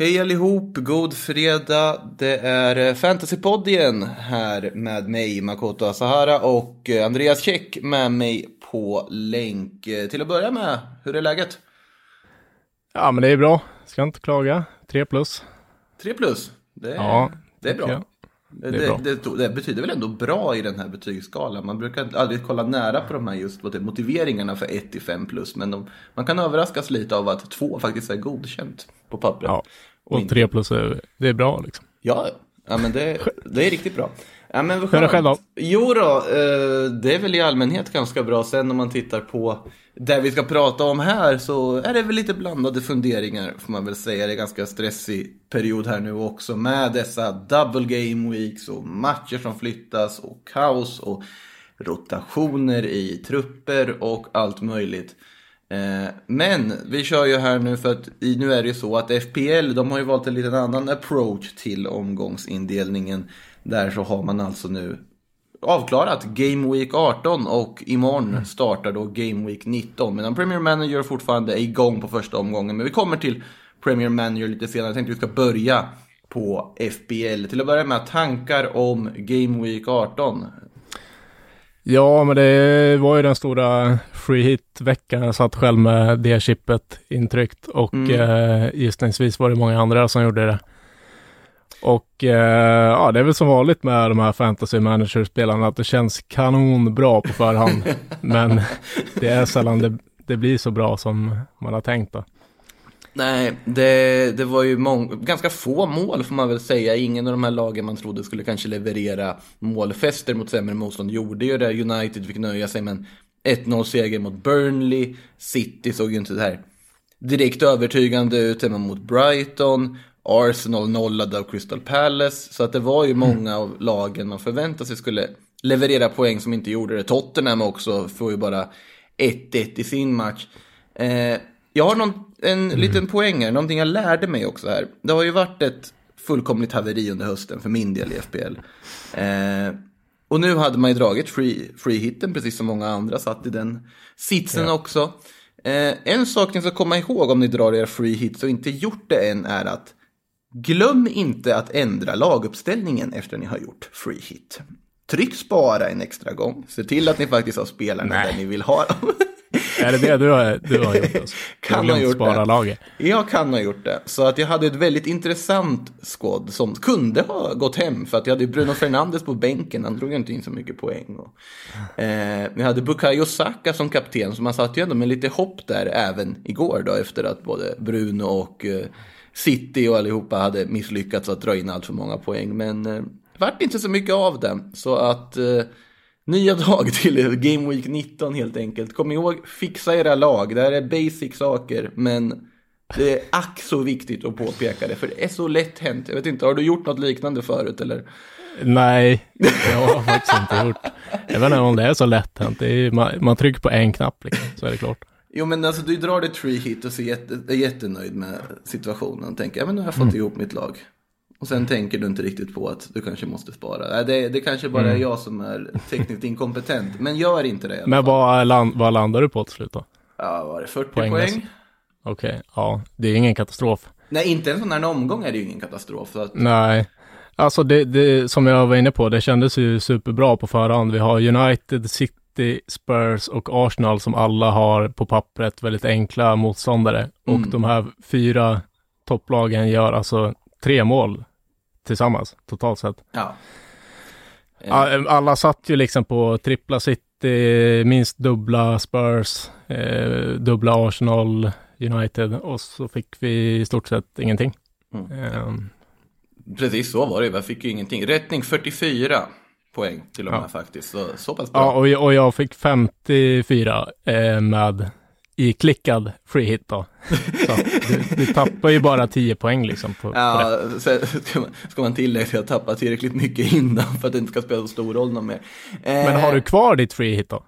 Hej allihop, god fredag. Det är Fantasypodden här med mig, Makoto Asahara och Andreas Käck med mig på länk. Till att börja med, hur är läget? Ja, men det är bra. Ska inte klaga. 3 plus. 3 plus? Det är, ja, det är bra. Det, det, det, det, betyder väl ändå bra i den här betygsskalan. Man brukar aldrig kolla nära på de här just motiveringarna för 1 till 5 plus. Men de, man kan överraskas lite av att 2 faktiskt är godkänt på pappret. Ja, och 3 plus det är bra liksom. Ja, ja men det, det är riktigt bra. Ja, men är det själv då? Jo då, eh, det är väl i allmänhet ganska bra. Sen om man tittar på det vi ska prata om här så är det väl lite blandade funderingar får man väl säga. Det är ganska stressig period här nu också med dessa double game weeks och matcher som flyttas och kaos och rotationer i trupper och allt möjligt. Eh, men vi kör ju här nu för att nu är det ju så att FPL de har ju valt en liten annan approach till omgångsindelningen. Där så har man alltså nu avklarat Game Week 18 och imorgon mm. startar då Game Week 19. Medan Premier Manager fortfarande är igång på första omgången. Men vi kommer till Premier Manager lite senare. Jag tänkte vi ska börja på FBL. Till att börja med tankar om Game Week 18. Ja, men det var ju den stora free hit-veckan. Jag satt själv med det chippet intryckt och mm. eh, gissningsvis var det många andra som gjorde det. Och eh, ja, det är väl som vanligt med de här fantasy manager-spelarna att det känns kanonbra på förhand. men det är sällan det, det blir så bra som man har tänkt då. Nej, det, det var ju mång, ganska få mål får man väl säga. Ingen av de här lagen man trodde skulle kanske leverera målfester mot sämre motstånd gjorde ju det. United fick nöja sig med en 1-0 seger mot Burnley. City såg ju inte det här direkt övertygande ut hemma mot Brighton. Arsenal nollade av Crystal Palace. Så att det var ju mm. många av lagen man förväntade sig skulle leverera poäng som inte gjorde det. Tottenham också får ju bara 1-1 i sin match. Eh, jag har någon, en mm. liten poäng här, någonting jag lärde mig också här. Det har ju varit ett fullkomligt haveri under hösten för min del i FBL. Eh, och nu hade man ju dragit free, free hitten, precis som många andra satt i den sitsen ja. också. Eh, en sak ni ska komma ihåg om ni drar er free hits och inte gjort det än är att Glöm inte att ändra laguppställningen efter ni har gjort free hit. Tryck spara en extra gång. Se till att ni faktiskt har spelarna Nej. där ni vill ha dem. Är det det du har, du har gjort? Alltså? kan ha gjort spara det. Laget. Jag kan ha gjort det. Så att jag hade ett väldigt intressant skåd som kunde ha gått hem. För att jag hade Bruno Fernandes på bänken. Han drog inte in så mycket poäng. Och, eh, jag hade Bukayo Saka som kapten. Så man satt ju ändå med lite hopp där även igår då. Efter att både Bruno och eh, City och allihopa hade misslyckats att dra in allt för många poäng. Men eh, vart inte så mycket av det. Så att eh, nya dag till Game Week 19 helt enkelt. Kom ihåg, fixa era lag. Det här är basic saker. Men det är ack så viktigt att påpeka det. För det är så lätt hänt. Jag vet inte, har du gjort något liknande förut eller? Nej, det har jag faktiskt inte gjort. Jag vet inte om det är så lätt hänt. Man, man trycker på en knapp liksom, så är det klart. Jo men alltså du drar det tree hit och ser jätte, är jättenöjd med situationen. Tänker, ja men nu har jag fått mm. ihop mitt lag. Och sen tänker du inte riktigt på att du kanske måste spara. Det, det kanske bara mm. är jag som är tekniskt inkompetent. Men gör inte det. Men vad, land, vad landar du på till slut då? Ja, var det 40 poäng? poäng. Okej, okay. ja, det är ingen katastrof. Nej, inte en sån här omgång är det ju ingen katastrof. Att... Nej, alltså det, det, som jag var inne på, det kändes ju superbra på förhand. Vi har United, City, Spurs och Arsenal som alla har på pappret väldigt enkla motståndare. Mm. Och de här fyra topplagen gör alltså tre mål tillsammans totalt sett. Ja. Alla satt ju liksom på trippla City, minst dubbla Spurs, eh, dubbla Arsenal, United och så fick vi i stort sett ingenting. Mm. Um, Precis så var det, vi fick ju ingenting. Rättning 44 poäng till och med ja. faktiskt. Så, så pass bra. Ja, och jag, och jag fick 54 eh, med i klickad free hit då. Så du, du, tappar ju bara 10 poäng liksom. På, ja, på så ska, man, ska man tillägga att jag tappar tillräckligt mycket innan för att det inte ska spela så stor roll någon mer. Eh, men har du kvar ditt free hit då?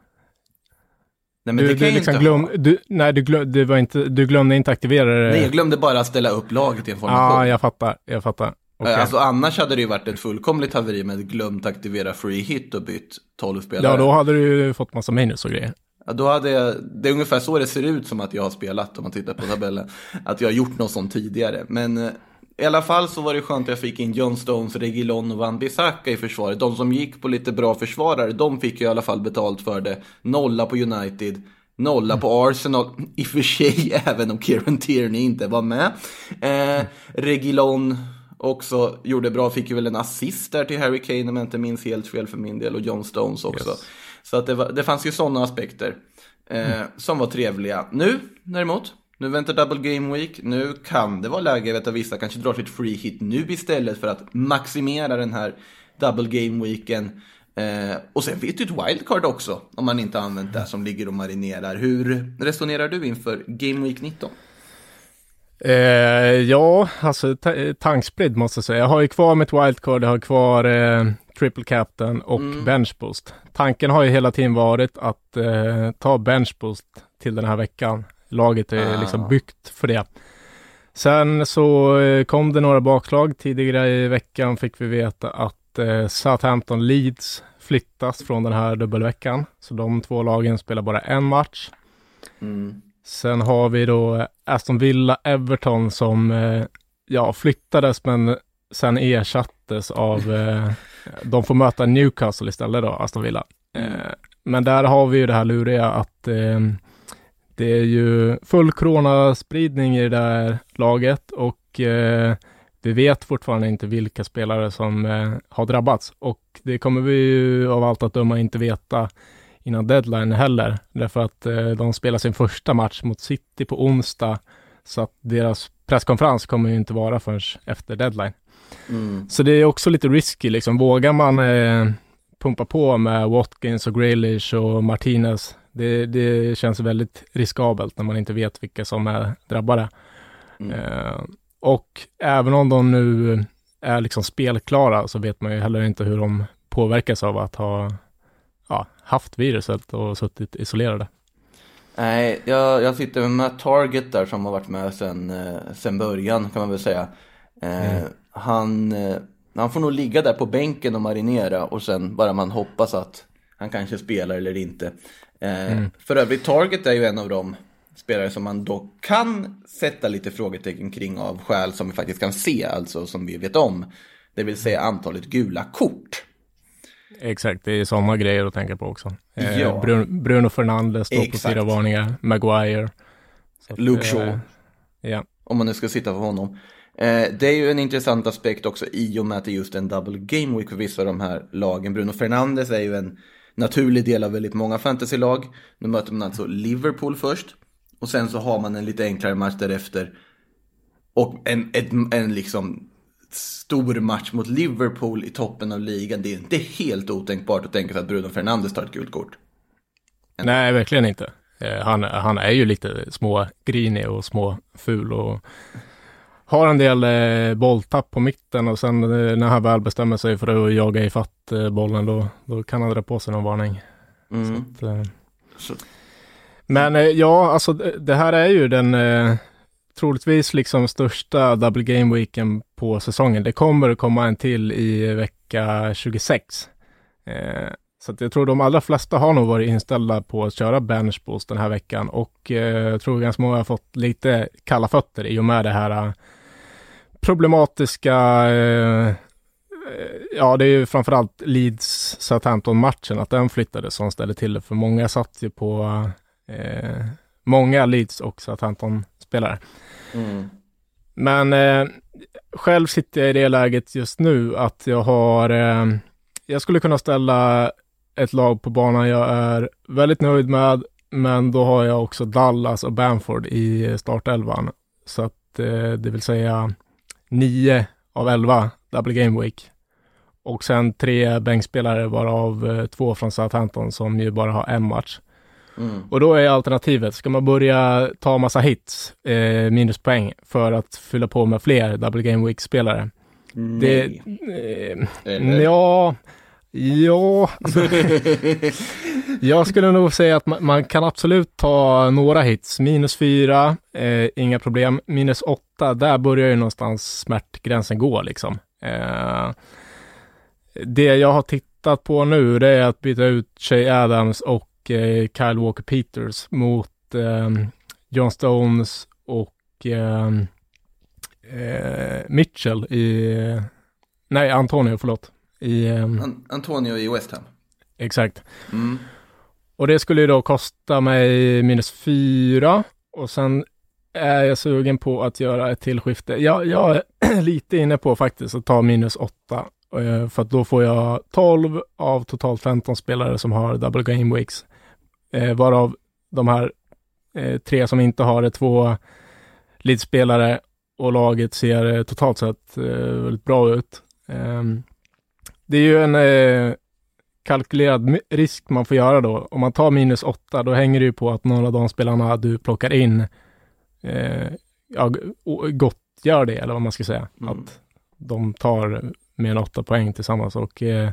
Nej, men du, det kan du, liksom inte glöm, du, Nej, du, glöm, du, var inte, du glömde inte aktivera det. Nej, jag glömde bara ställa upp laget i en formation. Ja, jag fattar, jag fattar. Okay. Alltså annars hade det ju varit ett fullkomligt haveri med glömt aktivera free hit och bytt 12 spelare. Ja, då hade du ju fått massa minus och grejer. Ja, då hade jag, det är ungefär så det ser ut som att jag har spelat om man tittar på tabellen. Att jag har gjort något sånt tidigare. Men eh, i alla fall så var det skönt att jag fick in John Stones, Regilon och Van Bissaka i försvaret. De som gick på lite bra försvarare, de fick ju i alla fall betalt för det. Nolla på United, nolla på Arsenal, i och för sig även om Kieran Tierney inte var med. Eh, Regilon också gjorde bra, fick ju väl en assist där till Harry Kane om jag inte minns helt fel för min del och John Stones också. Yes. Så att det, var, det fanns ju sådana aspekter eh, mm. som var trevliga. Nu däremot, nu väntar Double Game Week. Nu kan det vara läge att vissa kanske drar sitt free hit nu istället för att maximera den här Double Game Weeken. Eh, och sen vet du ett wildcard också om man inte använt det som ligger och marinerar. Hur resonerar du inför Game Week 19? Eh, ja, alltså tankspridd måste jag säga. Jag har ju kvar mitt wildcard, jag har kvar eh, triple captain och mm. bench boost. Tanken har ju hela tiden varit att eh, ta bench boost till den här veckan. Laget är ah. liksom byggt för det. Sen så eh, kom det några bakslag. Tidigare i veckan fick vi veta att eh, Southampton Leeds flyttas från den här dubbelveckan. Så de två lagen spelar bara en match. Mm. Sen har vi då Aston Villa Everton som eh, ja, flyttades men sen ersattes av, eh, de får möta Newcastle istället då, Aston Villa. Mm. Eh, men där har vi ju det här luriga att eh, det är ju full coronaspridning i det där laget och eh, vi vet fortfarande inte vilka spelare som har drabbats och det kommer vi ju av allt att döma inte veta innan deadline heller, därför att de spelar sin första match mot City på onsdag, så att deras presskonferens kommer ju inte vara förrän efter deadline. Mm. Så det är också lite risky, liksom vågar man eh, pumpa på med Watkins och Graylish och Martinez det, det känns väldigt riskabelt när man inte vet vilka som är drabbade. Mm. Eh, och även om de nu är liksom spelklara så vet man ju heller inte hur de påverkas av att ha ja, haft viruset och suttit isolerade. Nej, jag, jag sitter med Target där som har varit med sen, eh, sen början kan man väl säga. Eh, mm. Han, eh, han får nog ligga där på bänken och marinera och sen bara man hoppas att han kanske spelar eller inte. Eh, mm. För övrigt, Target är ju en av de spelare som man då kan sätta lite frågetecken kring av skäl som vi faktiskt kan se, alltså som vi vet om. Det vill säga antalet gula kort. Exakt, det är sådana grejer att tänka på också. Eh, ja. Bruno, Bruno Fernandes står på fyra varningar, Maguire. Så Luke Shaw. Eh, ja. Om man nu ska sitta för honom. Eh, det är ju en intressant aspekt också i och med att det är just en double game week för vissa av de här lagen. Bruno Fernandes är ju en naturlig del av väldigt många fantasylag. Nu möter man alltså Liverpool först. Och sen så har man en lite enklare match därefter. Och en, en, en liksom stor match mot Liverpool i toppen av ligan. Det är inte helt otänkbart att tänka sig att Bruno Fernandes tar ett gult kort. Nej, verkligen inte. Eh, han, han är ju lite smågrinig och småful. och har en del eh, bolltapp på mitten och sen eh, när han väl bestämmer sig för att jaga ifatt eh, bollen då, då kan han dra på sig någon varning. Mm. Att, eh, Så. Men eh, ja, alltså det, det, här är ju den eh, troligtvis liksom största double game weeken på säsongen. Det kommer att komma en till i vecka 26. Eh, så att jag tror de allra flesta har nog varit inställda på att köra bench boost den här veckan och eh, jag tror ganska många har fått lite kalla fötter i och med det här problematiska, eh, ja det är ju framförallt Leeds Southampton-matchen, att den flyttades som ställde till det, för många satt ju på eh, många Leeds och Southampton-spelare. Mm. Men eh, själv sitter jag i det läget just nu att jag har, eh, jag skulle kunna ställa ett lag på banan jag är väldigt nöjd med, men då har jag också Dallas och Bamford i startelvan. Så att eh, det vill säga 9 av 11 double game week. Och sen tre bänkspelare varav eh, två från Southampton som ju bara har en match. Mm. Och då är alternativet, ska man börja ta massa hits, eh, minuspoäng, för att fylla på med fler double game week-spelare? Det, eh, ja, ja. Alltså, jag skulle nog säga att man, man, kan absolut ta några hits. Minus fyra, eh, inga problem. Minus åtta, där börjar ju någonstans smärtgränsen gå liksom. Eh, det jag har tittat på nu, det är att byta ut Shay Adams och eh, Kyle Walker Peters mot eh, John Stones och eh, eh, Mitchell i, nej Antonio förlåt. I, An Antonio i West Ham. Exakt. Mm. Och det skulle ju då kosta mig minus fyra och sen Äh, är jag sugen på att göra ett tillskifte. Jag, jag är lite inne på faktiskt att ta minus 8 eh, för att då får jag 12 av totalt 15 spelare som har double game weeks. Eh, varav de här eh, tre som inte har det, två leadspelare och laget ser totalt sett väldigt bra ut. Ehm, det är ju en kalkylerad risk man får göra då. Om man tar minus 8, då hänger det ju på att några av de spelarna du plockar in eh, ja, gottgör det, eller vad man ska säga. Mm. Att de tar mer än åtta poäng tillsammans och eh,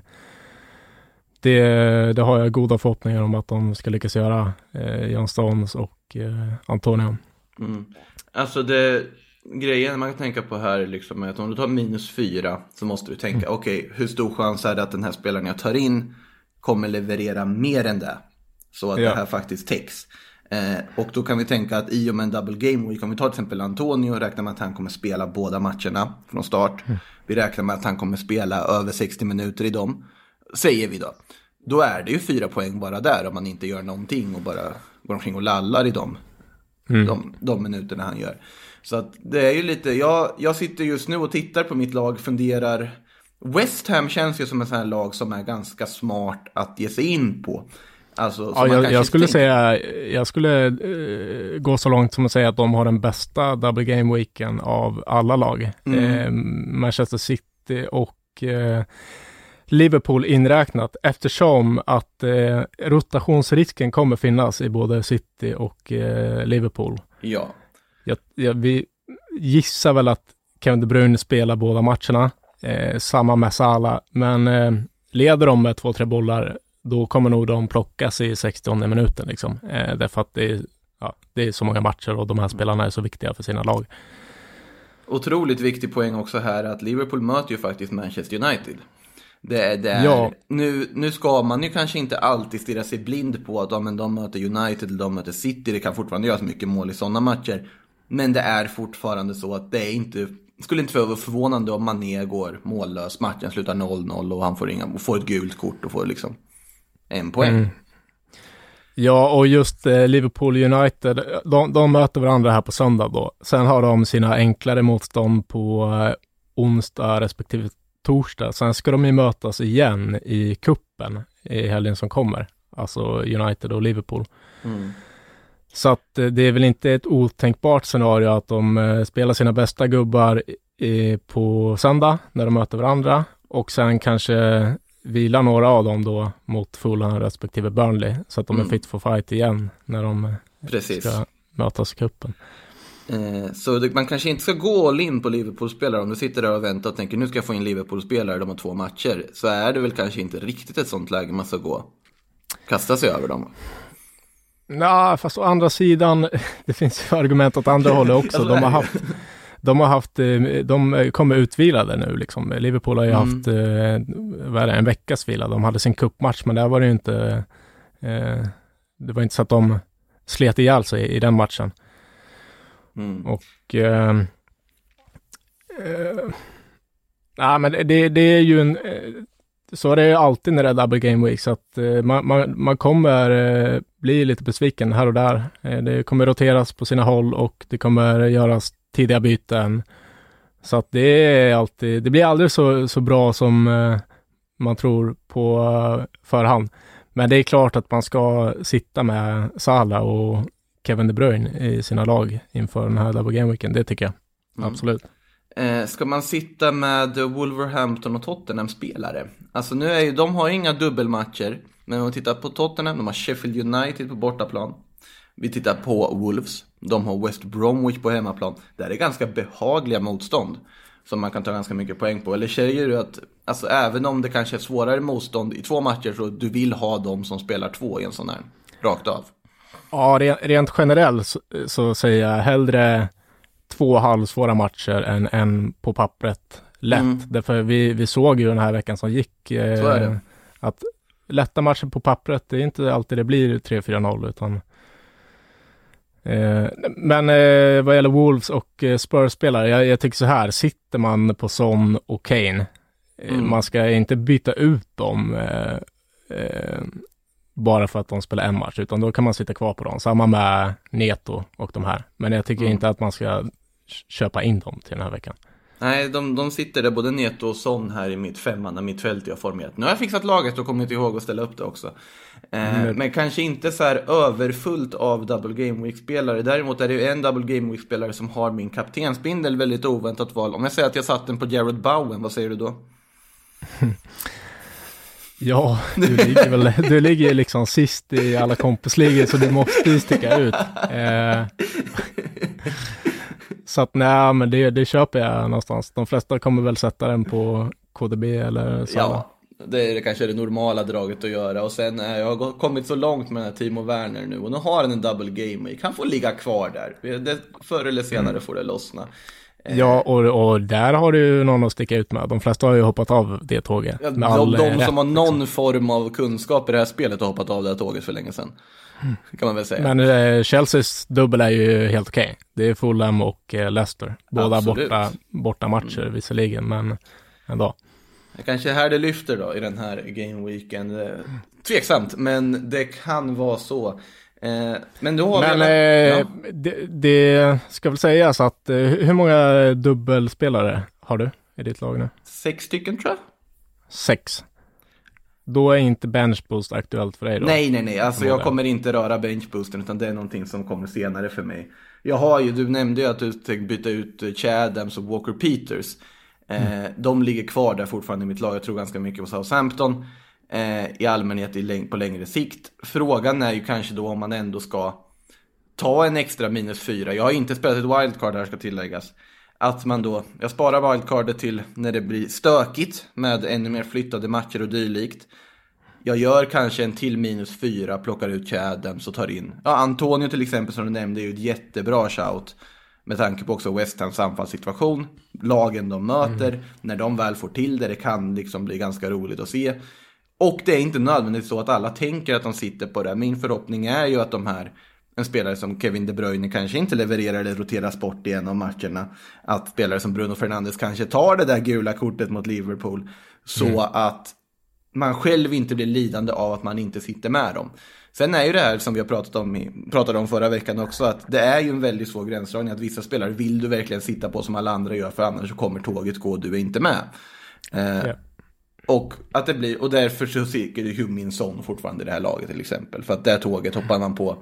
det, det, har jag goda förhoppningar om att de ska lyckas göra, eh, John Stones och eh, Antonio. Mm. Alltså det, grejen man kan tänka på här liksom är att om du tar minus fyra så måste du tänka mm. okej okay, hur stor chans är det att den här spelaren jag tar in kommer leverera mer än det. Så att ja. det här faktiskt täcks. Eh, och då kan vi tänka att i och med en double game week, om vi tar till exempel Antonio, räknar med att han kommer spela båda matcherna från start. Mm. Vi räknar med att han kommer spela över 60 minuter i dem. Säger vi då. Då är det ju fyra poäng bara där om man inte gör någonting och bara går omkring och lallar i dem. Mm. De, de minuterna han gör. Så att det är ju lite, jag, jag sitter just nu och tittar på mitt lag, funderar. West Ham känns ju som en sån här lag som är ganska smart att ge sig in på. Alltså, ja, jag, jag skulle säga, jag skulle uh, gå så långt som att säga att de har den bästa double game weeken av alla lag. Mm. Eh, Manchester City och eh, Liverpool inräknat eftersom att eh, rotationsrisken kommer finnas i både City och eh, Liverpool. Ja jag, jag, vi gissar väl att Kevin De Bruyne spelar båda matcherna. Eh, samma med Salah, men eh, leder de med två, tre bollar, då kommer nog de plockas i 60 minuten liksom. Eh, därför att det är, ja, det är så många matcher och de här spelarna är så viktiga för sina lag. Otroligt viktig poäng också här att Liverpool möter ju faktiskt Manchester United. Det, det är, ja. nu, nu ska man ju kanske inte alltid stirra sig blind på att ja, men de möter United eller de möter City. Det kan fortfarande göras mycket mål i sådana matcher. Men det är fortfarande så att det är inte, skulle inte vara förvånande om Mané går mållös, matchen slutar 0-0 och han får, ringa, får ett gult kort och får liksom en poäng. Mm. Ja, och just eh, Liverpool United, de, de, möter varandra här på söndag då. Sen har de sina enklare motstånd på eh, onsdag respektive torsdag. Sen ska de ju mötas igen i kuppen i helgen som kommer. Alltså United och Liverpool. Mm. Så att eh, det är väl inte ett otänkbart scenario att de eh, spelar sina bästa gubbar på söndag när de möter varandra och sen kanske vila några av dem då mot Fulham respektive Burnley så att de mm. är fit for fight igen när de eh, Precis. ska mötas i cupen. så man kanske inte ska gå all in på Liverpool-spelare om du sitter där och väntar och tänker nu ska jag få in Liverpool-spelare, de har två matcher. Så är det väl kanske inte riktigt ett sånt läge man ska gå. Kasta sig över dem. Ja, fast å andra sidan, det finns ju argument åt andra hållet också. De har haft, de har haft, eh, de kommer utvilade nu liksom. Liverpool har ju mm. haft, eh, vad är det, en veckas vila. De hade sin kuppmatch, men där var det ju inte, eh, det var inte så att de slet ihjäl sig i den matchen. Mm. Och, nej men det, det är ju en, så är det alltid när det är double game week, så att man, man, man, kommer bli lite besviken här och där. Det kommer roteras på sina håll och det kommer göras tidiga byten. Så att det är alltid, det blir aldrig så, så bra som eh, man tror på uh, förhand. Men det är klart att man ska sitta med Salah och Kevin De Bruyne i sina lag inför den här double game weeken. Det tycker jag. Mm. Absolut. Eh, ska man sitta med Wolverhampton och Tottenham-spelare? Alltså nu är ju, de har ju inga dubbelmatcher. Men om vi tittar på Tottenham, de har Sheffield United på bortaplan. Vi tittar på Wolves, de har West Bromwich på hemmaplan. Det är ganska behagliga motstånd. Som man kan ta ganska mycket poäng på. Eller säger du att, alltså även om det kanske är svårare motstånd i två matcher så du vill ha de som spelar två i en sån här, rakt av? Ja, rent generellt så, så säger jag hellre två halvsvåra matcher än en på pappret lätt. Mm. Därför vi, vi såg ju den här veckan som gick eh, att lätta matcher på pappret, det är inte alltid det blir 3-4-0 utan men eh, vad gäller Wolves och eh, Spurs-spelare, jag, jag, tycker så här, sitter man på Son och Kane, eh, mm. man ska inte byta ut dem eh, eh, bara för att de spelar en match, utan då kan man sitta kvar på dem. Samma med Neto och de här. Men jag tycker mm. inte att man ska köpa in dem till den här veckan. Nej, de, de sitter där, både Neto och Son här i mitt femmanna mittfält jag formerat. Nu har jag fixat laget och kommit ihåg att ställa upp det också. Eh, mm. Men kanske inte så här överfullt av double game week-spelare. Däremot är det ju en double game week-spelare som har min kaptensbindel, väldigt oväntat val. Om jag säger att jag satt den på Jared Bowen, vad säger du då? Ja, du ligger väl, du ligger liksom sist i alla kompisligor så du måste ju sticka ut. Eh, så att nej, men det, det köper jag någonstans. De flesta kommer väl sätta den på KDB eller så. Ja, det är kanske det normala draget att göra. Och sen är jag kommit så långt med den här Timo Werner nu och nu har han en double game week. Han får ligga kvar där. Det, förr eller senare mm. får det lossna. Ja, och, och där har du någon att sticka ut med. De flesta har ju hoppat av det tåget. Ja, de, de rätt, som har någon liksom. form av kunskap i det här spelet har hoppat av det här tåget för länge sedan. Kan man väl säga. Men eh, Chelseas dubbel är ju helt okej. Okay. Det är Fulham och eh, Leicester. Båda borta, borta matcher mm. visserligen, men ändå. Det kanske är här det lyfter då i den här gameweeken. Tveksamt, men det kan vara så. Eh, men då har men, vi... Eh, ja. det, det, ska väl sägas att eh, hur många dubbelspelare har du i ditt lag nu? Sex stycken tror jag. Sex. Då är inte benchboost aktuellt för dig då? Nej, nej, nej. Alltså jag kommer inte röra benchboosten utan det är någonting som kommer senare för mig. Jag har ju, du nämnde ju att du tänkte byta ut Chadams och Walker Peters. Mm. Eh, de ligger kvar där fortfarande i mitt lag. Jag tror ganska mycket på Southampton eh, i allmänhet i, på längre sikt. Frågan är ju kanske då om man ändå ska ta en extra minus fyra. Jag har inte spelat ett wildcard här ska tilläggas. Att man då, jag sparar wildcardet till när det blir stökigt med ännu mer flyttade matcher och dylikt. Jag gör kanske en till minus fyra, plockar ut Chadams och tar in. Ja, Antonio till exempel som du nämnde är ju ett jättebra shout. Med tanke på också West Hams anfallssituation. Lagen de möter, mm. när de väl får till det, det kan liksom bli ganska roligt att se. Och det är inte nödvändigtvis så att alla tänker att de sitter på det. Min förhoppning är ju att de här, en spelare som Kevin De Bruyne kanske inte levererar eller roteras bort i en av matcherna. Att spelare som Bruno Fernandes kanske tar det där gula kortet mot Liverpool. Så mm. att man själv inte blir lidande av att man inte sitter med dem. Sen är ju det här som vi har pratat om, pratade om förra veckan också, att det är ju en väldigt svår gränsdragning att vissa spelare vill du verkligen sitta på som alla andra gör, för annars så kommer tåget gå och du är inte med. Eh, yeah. Och att det blir, och därför så sitter ju Min Son fortfarande i det här laget till exempel. För att det här tåget hoppar man på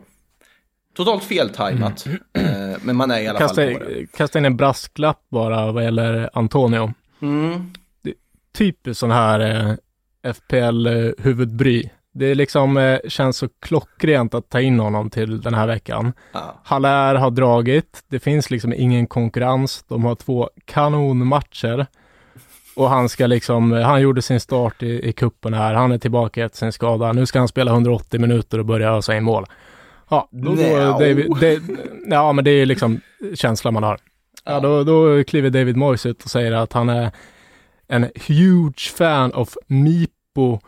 totalt feltajmat. Mm. Eh, men man är i alla kasta, fall på det. Kasta in en brasklapp bara vad gäller Antonio. Mm. typiskt sån här eh, FPL-huvudbry. Det liksom eh, känns så klockrent att ta in honom till den här veckan. Ja. Haller har dragit, det finns liksom ingen konkurrens. De har två kanonmatcher. Och han ska liksom, han gjorde sin start i, i kuppen här, han är tillbaka efter sin skada. Nu ska han spela 180 minuter och börja ösa in mål. Ja, då, då David, det, ja men det är liksom känslan man har. Ja, då, då kliver David Moyes ut och säger att han är en huge fan of Mipo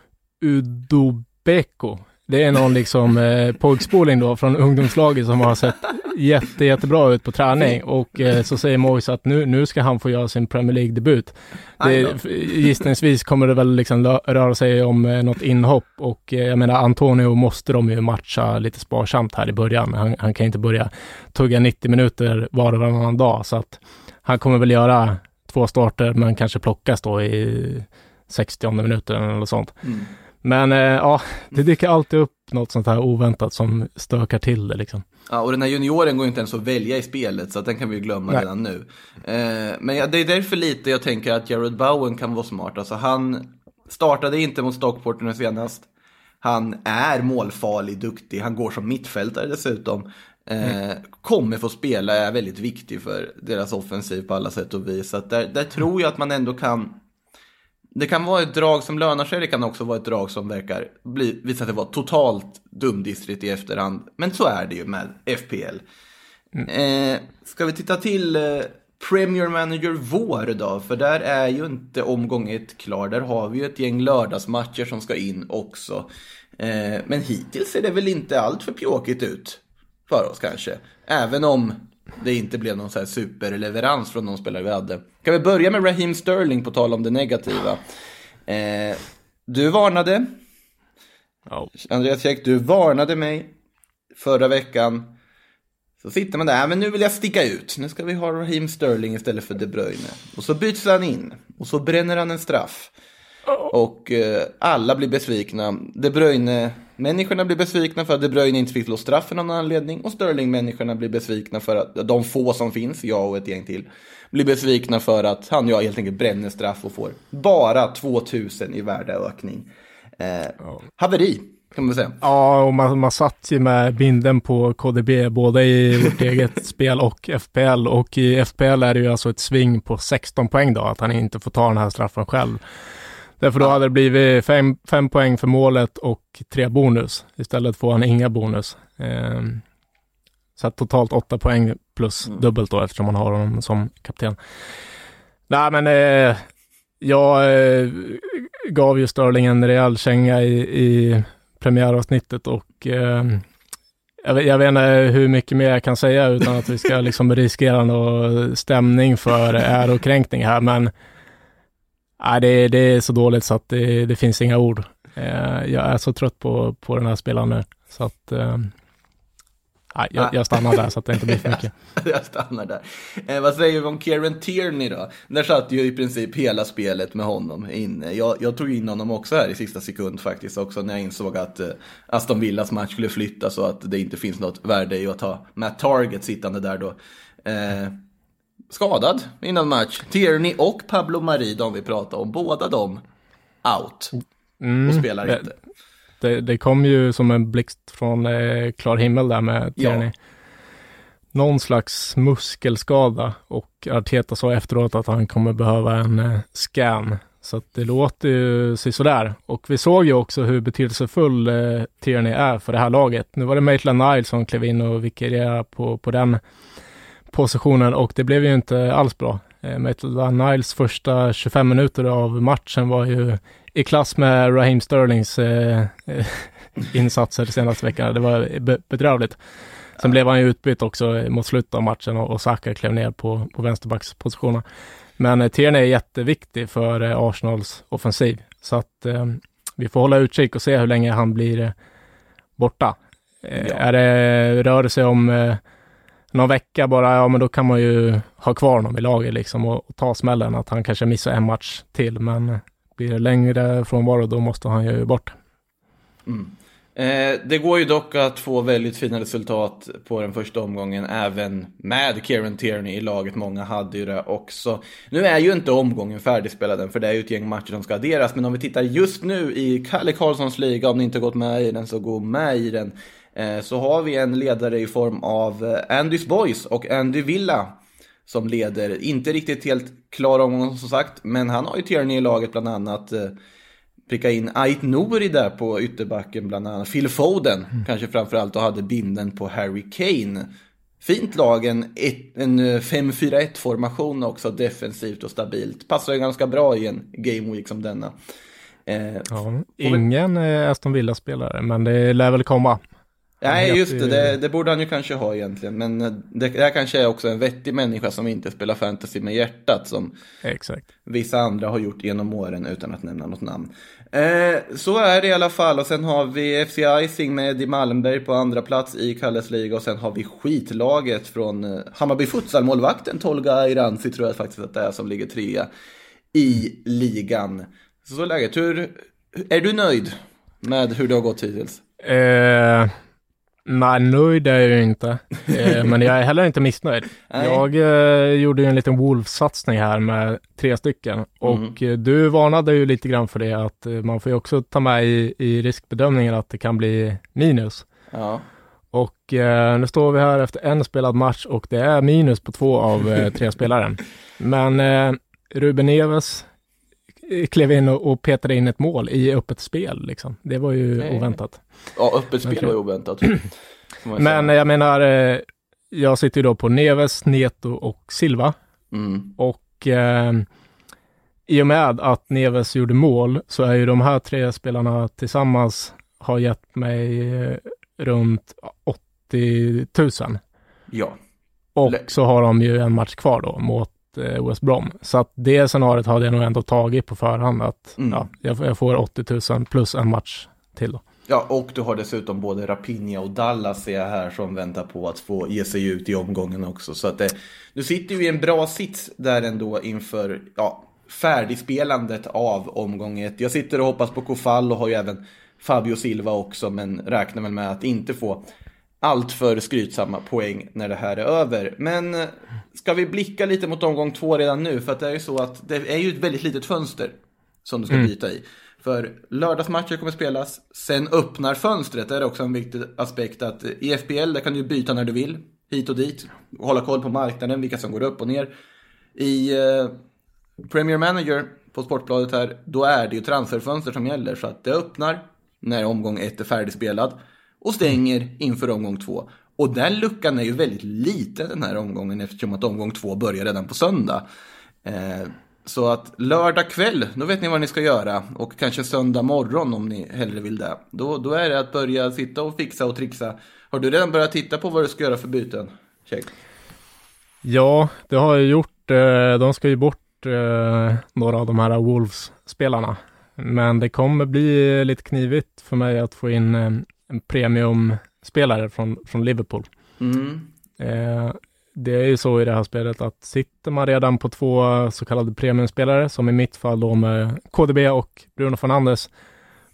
Udobeko. Det är någon liksom eh, pojkspoling då från ungdomslaget som har sett jätte, jättebra ut på träning och eh, så säger Moise att nu, nu ska han få göra sin Premier League-debut. Gissningsvis kommer det väl liksom röra sig om eh, något inhopp och eh, jag menar Antonio måste de ju matcha lite sparsamt här i början. Han, han kan inte börja tugga 90 minuter var och varannan dag så att han kommer väl göra två starter men kanske plockas då i 60 minuter eller något sånt. Mm. Men eh, ja, det dyker alltid upp något sånt här oväntat som stökar till det liksom. Ja, och den här junioren går inte ens att välja i spelet, så att den kan vi ju glömma Nej. redan nu. Eh, men ja, det är därför lite jag tänker att Jared Bowen kan vara smart. Alltså han startade inte mot Stockport nu senast. Han är målfarlig, duktig, han går som mittfältare dessutom. Eh, mm. Kommer få spela, är väldigt viktig för deras offensiv på alla sätt och vis. Så där, där tror jag att man ändå kan det kan vara ett drag som lönar sig, det kan också vara ett drag som verkar bli, visa sig vara totalt dumdistrigt i efterhand. Men så är det ju med FPL. Mm. Eh, ska vi titta till eh, Premier Manager vår då? För där är ju inte omgång ett klar. Där har vi ju ett gäng lördagsmatcher som ska in också. Eh, men hittills ser det väl inte allt för pjåkigt ut för oss kanske. Även om det inte blev någon så här superleverans från de spelare vi hade. Kan vi börja med Raheem Sterling på tal om det negativa. Eh, du varnade, Ja. Andreas Käck, du varnade mig förra veckan. Så sitter man där, "Ja, men nu vill jag sticka ut. Nu ska vi ha Raheem Sterling istället för De Bruyne. Och så byts han in. Och så bränner han en straff. Och eh, alla blir besvikna. De Bruyne-människorna blir besvikna för att De Bruyne inte fick slå straffen av någon anledning. Och Sterling-människorna blir besvikna för att de få som finns, jag och ett gäng till, blir besvikna för att han och jag helt enkelt bränner straff och får bara 2000 i värdeökning. Eh, haveri, kan man säga. Ja, och man, man satt ju med binden på KDB, både i vårt eget spel och FPL. Och i FPL är det ju alltså ett sving på 16 poäng då, att han inte får ta den här straffen själv. Därför då hade det blivit fem, fem poäng för målet och tre bonus. Istället får han inga bonus. Ehm, så totalt åtta poäng plus dubbelt då, eftersom man har honom som kapten. Nej, men eh, jag eh, gav ju Sterling en rejäl känga i, i premiäravsnittet och eh, jag, jag vet inte hur mycket mer jag kan säga utan att vi ska liksom riskera någon stämning för ärokränkning här, men nej, det, det är så dåligt så att det, det finns inga ord. Eh, jag är så trött på, på den här spelaren nu, så att eh, jag, jag stannar där så att det inte blir för mycket. Jag stannar där. Eh, vad säger vi om Kieran Tierney då? Där satt ju i princip hela spelet med honom inne. Jag, jag tog in honom också här i sista sekund faktiskt också när jag insåg att eh, Aston Villas match skulle flyttas och att det inte finns något värde i att ha Matt Target sittande där då. Eh, skadad innan match. Tierney och Pablo Mari, de vi pratade om, båda de out och spelar det- inte. Det, det kom ju som en blixt från eh, klar himmel där med Ja. Tierney. Någon slags muskelskada och Arteta sa efteråt att han kommer behöva en eh, scan. Så att det låter ju sådär. Och vi såg ju också hur betydelsefull eh, Tierney är för det här laget. Nu var det Maitland Niles som klev in och vikarierade på, på den positionen och det blev ju inte alls bra. Eh, Maitland Niles första 25 minuter av matchen var ju i klass med Raheem Sterlings eh, eh, insatser senaste veckan. Det var be- bedrövligt. Sen blev han ju utbytt också mot slutet av matchen och, och Saka klev ner på, på vänsterbackspositionen. Men eh, Tierney är jätteviktig för eh, Arsenals offensiv. Så att eh, vi får hålla utkik och se hur länge han blir borta. Ja. Är det, rör det sig om någon vecka bara, ja men då kan man ju ha kvar honom i laget liksom och, och ta smällen att han kanske missar en match till. Men eh, blir det längre frånvaro då måste han ju bort. Mm. Eh, det går ju dock att få väldigt fina resultat på den första omgången även med Kieran Tierney i laget. Många hade ju det också. Nu är ju inte omgången färdigspelad än för det är ju ett gäng matcher som ska adderas. Men om vi tittar just nu i Kalle Karlssons liga, om ni inte gått med i den så gå med i den. Eh, så har vi en ledare i form av eh, Andys Boys och Andy Villa som leder. Inte riktigt helt klar omgång som sagt, men han har ju Tierney i laget bland annat. Eh, pricka in Ait Nouri där på ytterbacken bland annat. Phil Foden kanske framförallt och hade binden på Harry Kane. Fint lag, en, en eh, 5-4-1 formation också, defensivt och stabilt. Passar ju ganska bra i en game week som denna. Eh, Ja, ingen eh, Aston Villa-spelare, men det lär väl komma. Nej, just det, det. Det borde han ju kanske ha egentligen. Men eh, det, det här kanske är också en vettig människa som inte spelar fantasy med hjärtat. Som Exakt. vissa andra har gjort genom åren utan att nämna något namn. Eh, så är det i alla fall. Och sen har vi FC Icing med Eddie Malmberg på andra plats i Kalles liga. Och sen har vi skitlaget från eh, Hammarby Futsal-målvakten Tolga Iranzi tror jag faktiskt att det är som ligger trea i ligan. Så läget. Hur, är du nöjd med hur det har gått hittills? Eh, nej, nöjd är jag ju inte. Eh, men jag är heller inte missnöjd. Jag eh, gjorde ju en liten Wolves-satsning här med tre stycken. Och eh, du varnade ju lite grann för det att eh, man får ju också ta med i, i riskbedömningen att det kan bli minus. Ja. Och eh, nu står vi här efter en spelad match och det är minus på två av tre spelare. Men Ruben Neves klev in och, och petade in ett mål i öppet spel. Liksom. Det var ju Nej. oväntat. Ja, öppet spel var ju oväntat. Men jag menar, eh, jag sitter ju då på Neves, Neto och Silva. Mm. Och eh, i och med att Neves gjorde mål så är ju de här tre spelarna tillsammans har gett mig eh, runt 80 000. Ja. Och så har de ju en match kvar då mot eh, West Brom. Så att det scenariot hade jag nog ändå tagit på förhand att mm. ja, jag, får 80 000 plus en match till då. Ja, och du har dessutom både Rapinha och Dallas ser jag här som väntar på att få ge sig ut i omgången också. Så att det, du sitter ju i en bra sits där ändå inför ja, färdigspelandet av omgång ett. Jag sitter och hoppas på Kofall och har ju även Fabio Silva också, men räknar väl med att inte få allt för skrytsamma poäng när det här är över. Men eh, ska vi blicka lite mot omgång två redan nu? För att det är ju så att det är ju ett väldigt litet fönster som du ska mm. byta i. För lördagsmatcher kommer spelas, sen öppnar fönstret. Det är också en viktig aspekt att i FPL där kan du byta när du vill, hit och dit. Hålla koll på marknaden, vilka som går upp och ner. I eh, Premier Manager på Sportbladet här, då är det ju transferfönster som gäller. Så att det öppnar när omgång ett är färdigspelad och stänger inför omgång två. Och den luckan är ju väldigt liten den här omgången eftersom att omgång två börjar redan på söndag. Eh, så att lördag kväll, då vet ni vad ni ska göra. Och kanske söndag morgon om ni hellre vill det. Då, då är det att börja sitta och fixa och trixa. Har du redan börjat titta på vad du ska göra för byten? Check. Ja, det har jag gjort. Eh, de ska ju bort eh, några av de här Wolves-spelarna. Men det kommer bli lite knivigt för mig att få in eh, en premiumspelare från, från Liverpool. Mm. Eh, det är ju så i det här spelet att sitter man redan på två så kallade premiumspelare, som i mitt fall då med KDB och Bruno Fernandes,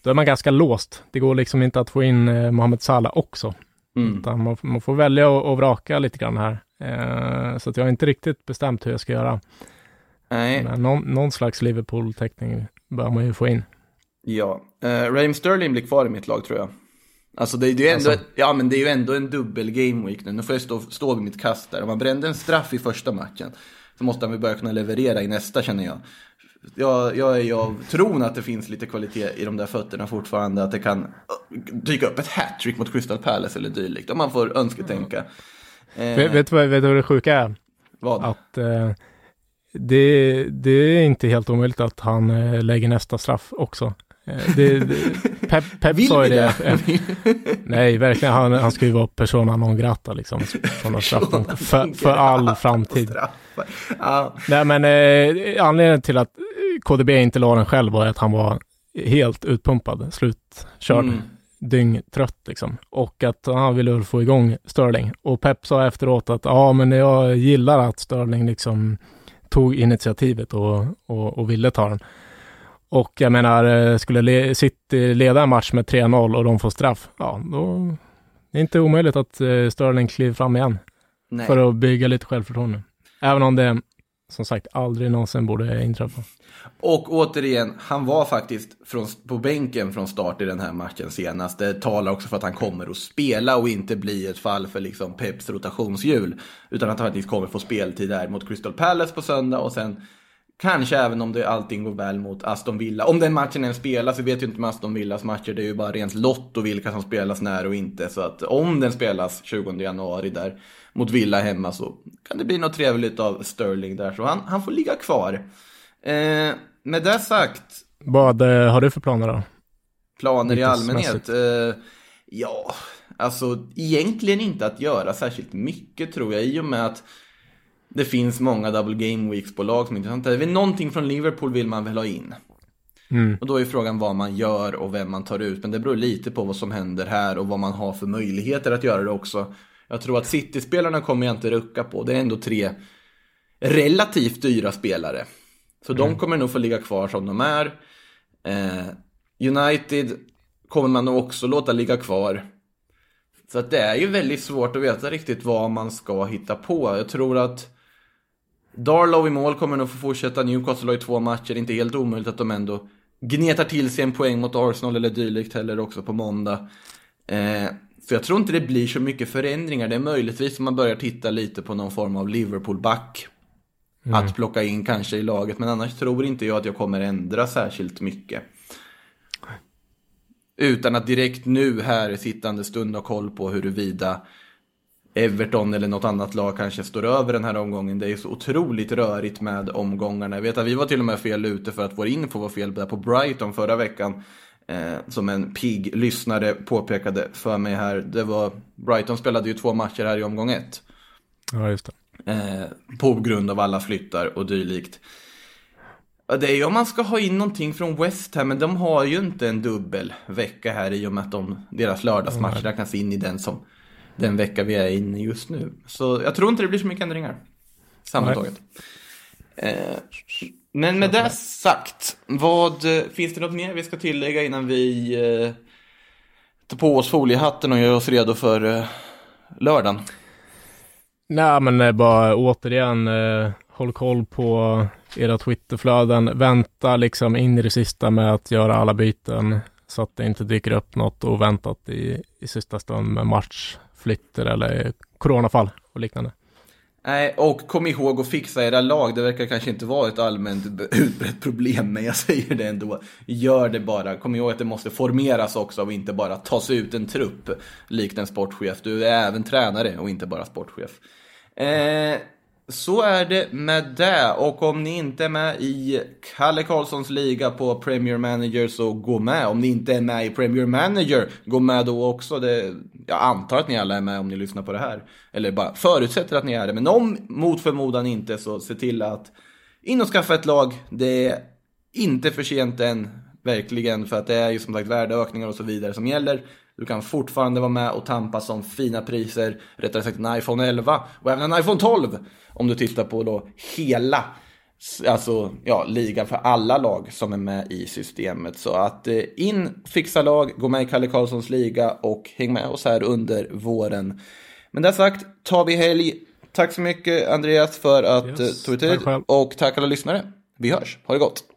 då är man ganska låst. Det går liksom inte att få in eh, Mohamed Salah också. Mm. Utan man, man, får välja och, och vraka lite grann här. Eh, så att jag har inte riktigt bestämt hur jag ska göra. Nej. Men någon, någon slags Liverpool-täckning bör man ju få in. Ja, eh, Raheem Sterling blir kvar i mitt lag tror jag. Alltså det är ju ändå, alltså. ja, men det är ju ändå en dubbel game week nu. Nu får jag stå, stå vid mitt kast där. Om man brände en straff i första matchen så måste han väl börja kunna leverera i nästa känner jag. Jag, jag är av tron att det finns lite kvalitet i de där fötterna fortfarande. Att det kan dyka upp ett hattrick mot Crystal Palace eller dylikt. Om man får önsketänka. Mm. Eh, vet, du vad, vet du vad det sjuka är? Vad? Att eh, det, det är inte helt omöjligt att han eh, lägger nästa straff också. Eh, det, det, Pep, Pep sa ju det. det? Nej, verkligen. Han, han ska ju vara persona non grata liksom. Sådana för, för all framtid. Ja. Nej, men eh, anledningen till att KDB inte la den själv var att han var helt utpumpad, slutkörd. Mm. dyngtrött liksom. Och att han ville få igång Sterling. Och Pep sa efteråt att ja, men jag gillar att Sterling liksom tog initiativet och, och, och ville ta den. Och jag menar, eh, skulle le City leda en match med 3-0 och de får straff, ja, då är det inte omöjligt att eh, Sterling kliver fram igen. Nej. För att bygga lite självförtroende. Även om det, som sagt, aldrig någonsin borde inträffa. Och återigen, han var faktiskt från, på bänken från start i den här matchen senast. Det talar också för att han kommer att spela och inte bli ett fall för liksom Peps rotationshjul. Utan att han faktiskt kommer få speltid där mot Crystal Palace på söndag och sen Kanske även om det allting går väl mot Aston Villa. Om den matchen ens spelas, vi vet ju inte med Aston Villas matcher, det är ju bara rent lotto vilka som spelas när och inte. Så att om den spelas 20 januari där mot Villa hemma så kan det bli något trevligt av Sterling där. Så han, han får ligga kvar. Eh, med det sagt. Vad eh, har du för planer då? Planer i allmänhet? Eh, ja, alltså egentligen inte att göra särskilt mycket tror jag i och med att det finns många double game weeks bolag som är intressanta. Det är någonting från Liverpool vill man väl ha in. Mm. Och då är frågan vad man gör och vem man tar ut. Men det beror lite på vad som händer här och vad man har för möjligheter att göra det också. Jag tror att City-spelarna kommer jag inte rucka på. Det är ändå tre relativt dyra spelare. Så mm. de kommer nog få ligga kvar som de är. Eh, United kommer man nog också låta ligga kvar. Så att det är ju väldigt svårt att veta riktigt vad man ska hitta på. Jag tror att Darlow i mål kommer nog få fortsätta. Newcastle har ju två matcher. Det är inte helt omöjligt att de ändå gnetar till sig en poäng mot Arsenal eller dylikt heller också på måndag. Eh, så jag tror inte det blir så mycket förändringar. Det är möjligtvis om man börjar titta lite på någon form av Liverpool-back. Mm. Att plocka in kanske i laget. Men annars tror inte jag att jag kommer ändra särskilt mycket. Utan att direkt nu här i sittande stund ha koll på huruvida Everton eller något annat lag kanske står över den här omgången. Det är så otroligt rörigt med omgångarna. Jag vet att vi var till och med fel ute för att vår info var fel där på Brighton förra veckan. Eh, som en pigg lyssnare påpekade för mig här. Det var, Brighton spelade ju två matcher här i omgång ett. Ja, just det. Eh, på grund av alla flyttar och dylikt. Det är ju om man ska ha in någonting från West Ham, men de har ju inte en dubbel vecka här i och med att de, deras lördagsmatch mm. räknas in i den som den vecka vi är inne just nu. Så jag tror inte det blir så mycket ändringar sammantaget. Eh, men med det sagt, vad, finns det något mer vi ska tillägga innan vi eh, tar på oss foliehatten och gör oss redo för eh, lördagen? Nej, men eh, bara återigen, eh, håll koll på era Twitterflöden. Vänta liksom in i det sista med att göra alla byten så att det inte dyker upp något oväntat i, i sista stund med flytter eller coronafall och liknande. Nej, och kom ihåg att fixa era lag. Det verkar kanske inte vara ett allmänt utbrett problem, men jag säger det ändå. Gör det bara. Kom ihåg att det måste formeras också och inte bara tas ut en trupp likt en sportchef. Du är även tränare och inte bara sportchef. Eh, så är det med det. Och om ni inte är med i Kalle Karlssons liga på Premier Manager så gå med. Om ni inte är med i Premier Manager, gå med då också. Det, jag antar att ni alla är med om ni lyssnar på det här. Eller bara förutsätter att ni är det. Men om mot förmodan inte så se till att in och skaffa ett lag. Det är inte för sent än, verkligen. För att det är ju som sagt värdeökningar och så vidare som gäller. Du kan fortfarande vara med och tampas om fina priser, rättare sagt en iPhone 11 och även en iPhone 12 om du tittar på då hela alltså, ja, ligan för alla lag som är med i systemet. Så att eh, in, fixa lag, gå med i Kalle Karlssons liga och häng med oss här under våren. Men det sagt, tar vi helg. Tack så mycket Andreas för att yes, du tog tid och tack alla lyssnare. Vi hörs, ha det gott!